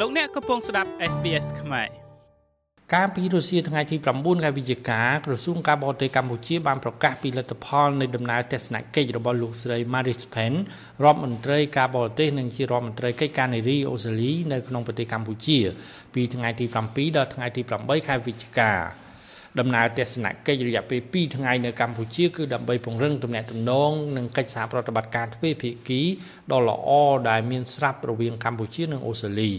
លោកអ្នកកំពុងស្ដាប់ SBS ខ្មែរកាលពីរុស្ស៊ីថ្ងៃទី9ខែវិច្ឆិកាក្រសួងការបរទេសកម្ពុជាបានប្រកាសពីលទ្ធផលនៃដំណើរទស្សនកិច្ចរបស់លោកស្រី Maris Pen រដ្ឋមន្ត្រីការបរទេសនិងជារដ្ឋមន្ត្រីកិច្ចការនារីអូស្ត្រាលីនៅក្នុងប្រទេសកម្ពុជាពីថ្ងៃទី7ដល់ថ្ងៃទី8ខែវិច្ឆិកា ដំណើរទស្សនកិច្ចរយៈពេល2ថ្ងៃនៅកម្ពុជាគឺដើម្បីពង្រឹងទំនាក់ទំនងនិងកិច្ចសហប្រតិបត្តិការទ្វេភាគីដ៏ល្អដែលមានស្រាប់រវាងកម្ពុជានិងអូស្ត្រាលី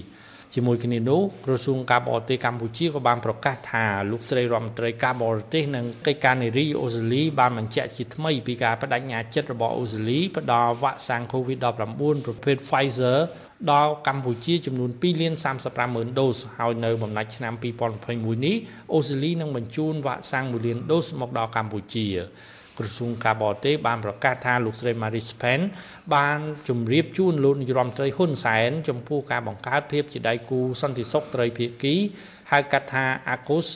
ជាមួយគ្នានោះក្រសួងការបរទេសកម្ពុជាក៏បានប្រកាសថាលោកស្រីរដ្ឋមន្ត្រីការបរទេសនិងកិច្ចការនារីអូស្ត្រាលីបានបញ្ជាក់ជាថ្មីពីការបដិញ្ញាចិត្តរបស់អូស្ត្រាលីផ្ដល់វ៉ាក់សាំង COVID-19 ប្រភេទ Pfizer ដល់កម្ពុជាចំនួន2លាន35ម៉ឺនដូសហើយនៅបំណាច់ឆ្នាំ2021នេះអូស្ត្រាលីនឹងបញ្ជូនវ៉ាក់សាំង1លានដូសមកដល់កម្ពុជាក្រសួងការបរទេសបានប្រកាសថាលោកស្រី Marie Spen បានជម្រាបជូនលោកនាយរដ្ឋមន្ត្រីហ៊ុនសែនចំពោះការបង្កើតភាពជាដៃគូសន្តិសុខត្រីភាគីហៅកាត់ថា AUKUS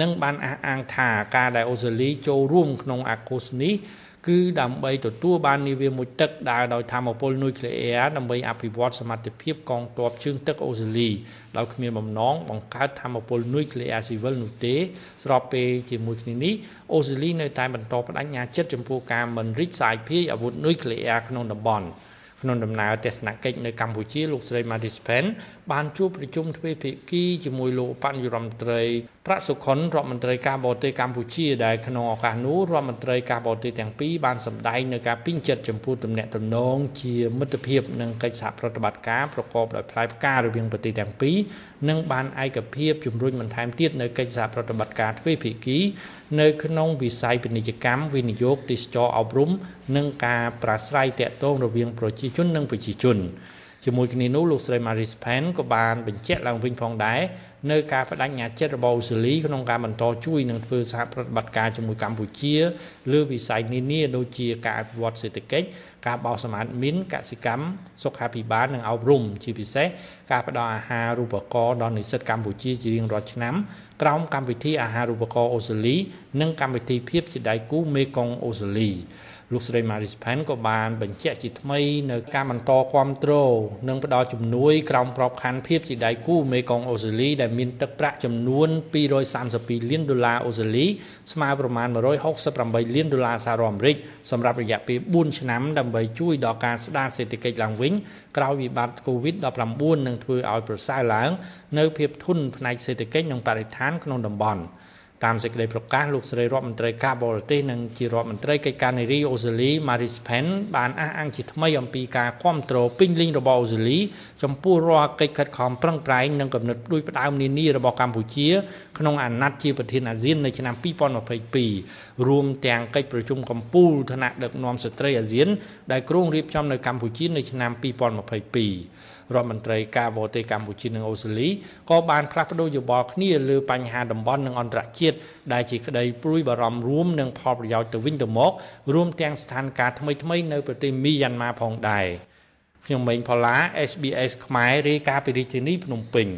និងបានអះអាងថាការដែលអូស្ត្រាលីចូលរួមក្នុង AUKUS នេះ គឺដើម្បីទទួលបាននាវាមុជទឹកដើរដោយធម្មពលនុយក្លេអ៊ែរដើម្បីអភិវឌ្ឍសមត្ថភាពកងទ័ពជើងទឹកអូស្ត្រាលីដោយគ្មានបំណងបង្កើតធម្មពលនុយក្លេអ៊ែរស៊ីវិលនោះទេស្របពេលជាមួយគ្នានេះអូស្ត្រាលីនៅតែបន្តបដិញ្ញាចិត្តចំពោះការមិនរីកសាយភាយអាវុធនុយក្លេអ៊ែរក្នុងតំបន់ ក្នុងដំណើរទស្សនកិច្ចនៅកម្ពុជាលោកស្រី Maris Pen បានជួបប្រជុំទ្វេភាគីជាមួយលោកបញ្ញរដ្ឋមន្ត្រីប្រាក់សុខុនរដ្ឋមន្ត្រីការបរទេសកម្ពុជាដែលក្នុងឱកាសនោះរដ្ឋមន្ត្រីការបរទេសទាំងពីរបានសម្ដែងនៅការពេញចិត្តចំពោះទំនាក់ទំនងជាមិត្តភាពនិងកិច្ចសហប្រតិបត្តិការប្រកបដោយផ្លែផ្ការវាងប្រទេសទាំងពីរនិងបានឯកភាពជំរុញបន្ថែមទៀតនៅកិច្ចសហប្រតិបត្តិការទ្វេភាគីនៅក្នុងវិស័យពាណិជ្ជកម្មវិនិយោគទេសចរអប់រំនិងការប្រាស្រ័យតាក់ទងរវាងប្រជាជននិងប្រជាជនជាមួយគ្នានោះលោកស្រី Maris Pen ក៏បានបញ្ជាក់ឡើងវិញផងដែរនៅការបដិញ្ញាចិត្តរបស់អូស្ត្រាលីក្នុងការបន្តជួយនិងធ្វើសហប្រតិបត្តិការជាមួយកម្ពុជាលើវិស័យនានាដូចជាការអភិវឌ្ឍសេដ្ឋកិច្ចការបោសសម្អាតមីនកសិកម្មសុខាភិបាលនិងអប់រំជាពិសេសការផ្តល់អាហារូបករណ៍ដល់និស្សិតកម្ពុជាជារៀងរាល់ឆ្នាំក្រោមកម្មវិធីអាហារូបករណ៍អូស្ត្រាលី និងកម្មវិធីភាពជាដៃគូមេកុងអូស្ត្រាលី លោកស្រី Maris Pan ក៏បានបញ្ជាក់ជាថ្មីនៅការបន្តគ្រប់គ្រងនិងផ្ដល់ជំនួយក្រោមក្របខ័ណ្ឌភាពជាដៃគូមេកុងអូស្ត្រាលីដែលមានទឹកប្រាក់ចំនួន232លានដុល្លារអូស្ត្រាលីស្មើប្រមាណ168លានដុល្លារសហរដ្ឋអាមេរិកសម្រាប់រយៈពេល4ឆ្នាំដើម្បីជួយដល់ការស្ដារសេដ្ឋកិច្ចឡើងវិញក្រោយវិបត្តិ COVID-19 និងធ្វើឲ្យប្រសើរឡើង នៅភាពធន់ផ្នែកសេដ្ឋកិច្ចនិងបរិស្ថានក្នុងតំបន់ តាមសេចក្តីប្រកាសលោកស្រីរដ្ឋមន្ត្រីការបរទេសនិងជារដ្ឋមន្ត្រីកិច្ចការនារីអូស្ត្រាលី Maris Pen បានអះអាងជាថ្មីអំពីការគ្រប់គ្រងពេញលេញរបស់អូស្ត្រាលីចំពោះរាល់កិច្ចខិតខំប្រឹងប្រែងនិងកំណត់ដូចផ្ដើមនានារបស់កម្ពុជាក្នុងអាណត្តិជាប្រធានអាស៊ាននៅឆ្នាំ2022រួមទាំងកិច្ចប្រជុំកំពូលថ្នាក់ដឹកនាំស្ត្រីអាស៊ានដែលគ្រោងរៀបចំនៅកម្ពុជានៅឆ្នាំ2022 រដ្ឋមន្ត្រីការបរទេសកម្ពុជានិងអូស្ត្រាលីក៏បានផ្លាស់ប្តូរយោបល់គ្នាលើបញ្ហាតំបន់និងអន្តរជាតិដែលជាក្តីព្រួយបារម្ភរួមនិងផលប្រយោជន៍ទៅវិញទៅមករួមទាំងស្ថានភាពថ្មីៗនៅប្រទេសមីយ៉ាន់ម៉ាផងដែរខ្ញុំម៉េងផល្លា SBS ខ្មែររាយការណ៍ពីរាជធានីភ្នំពេញ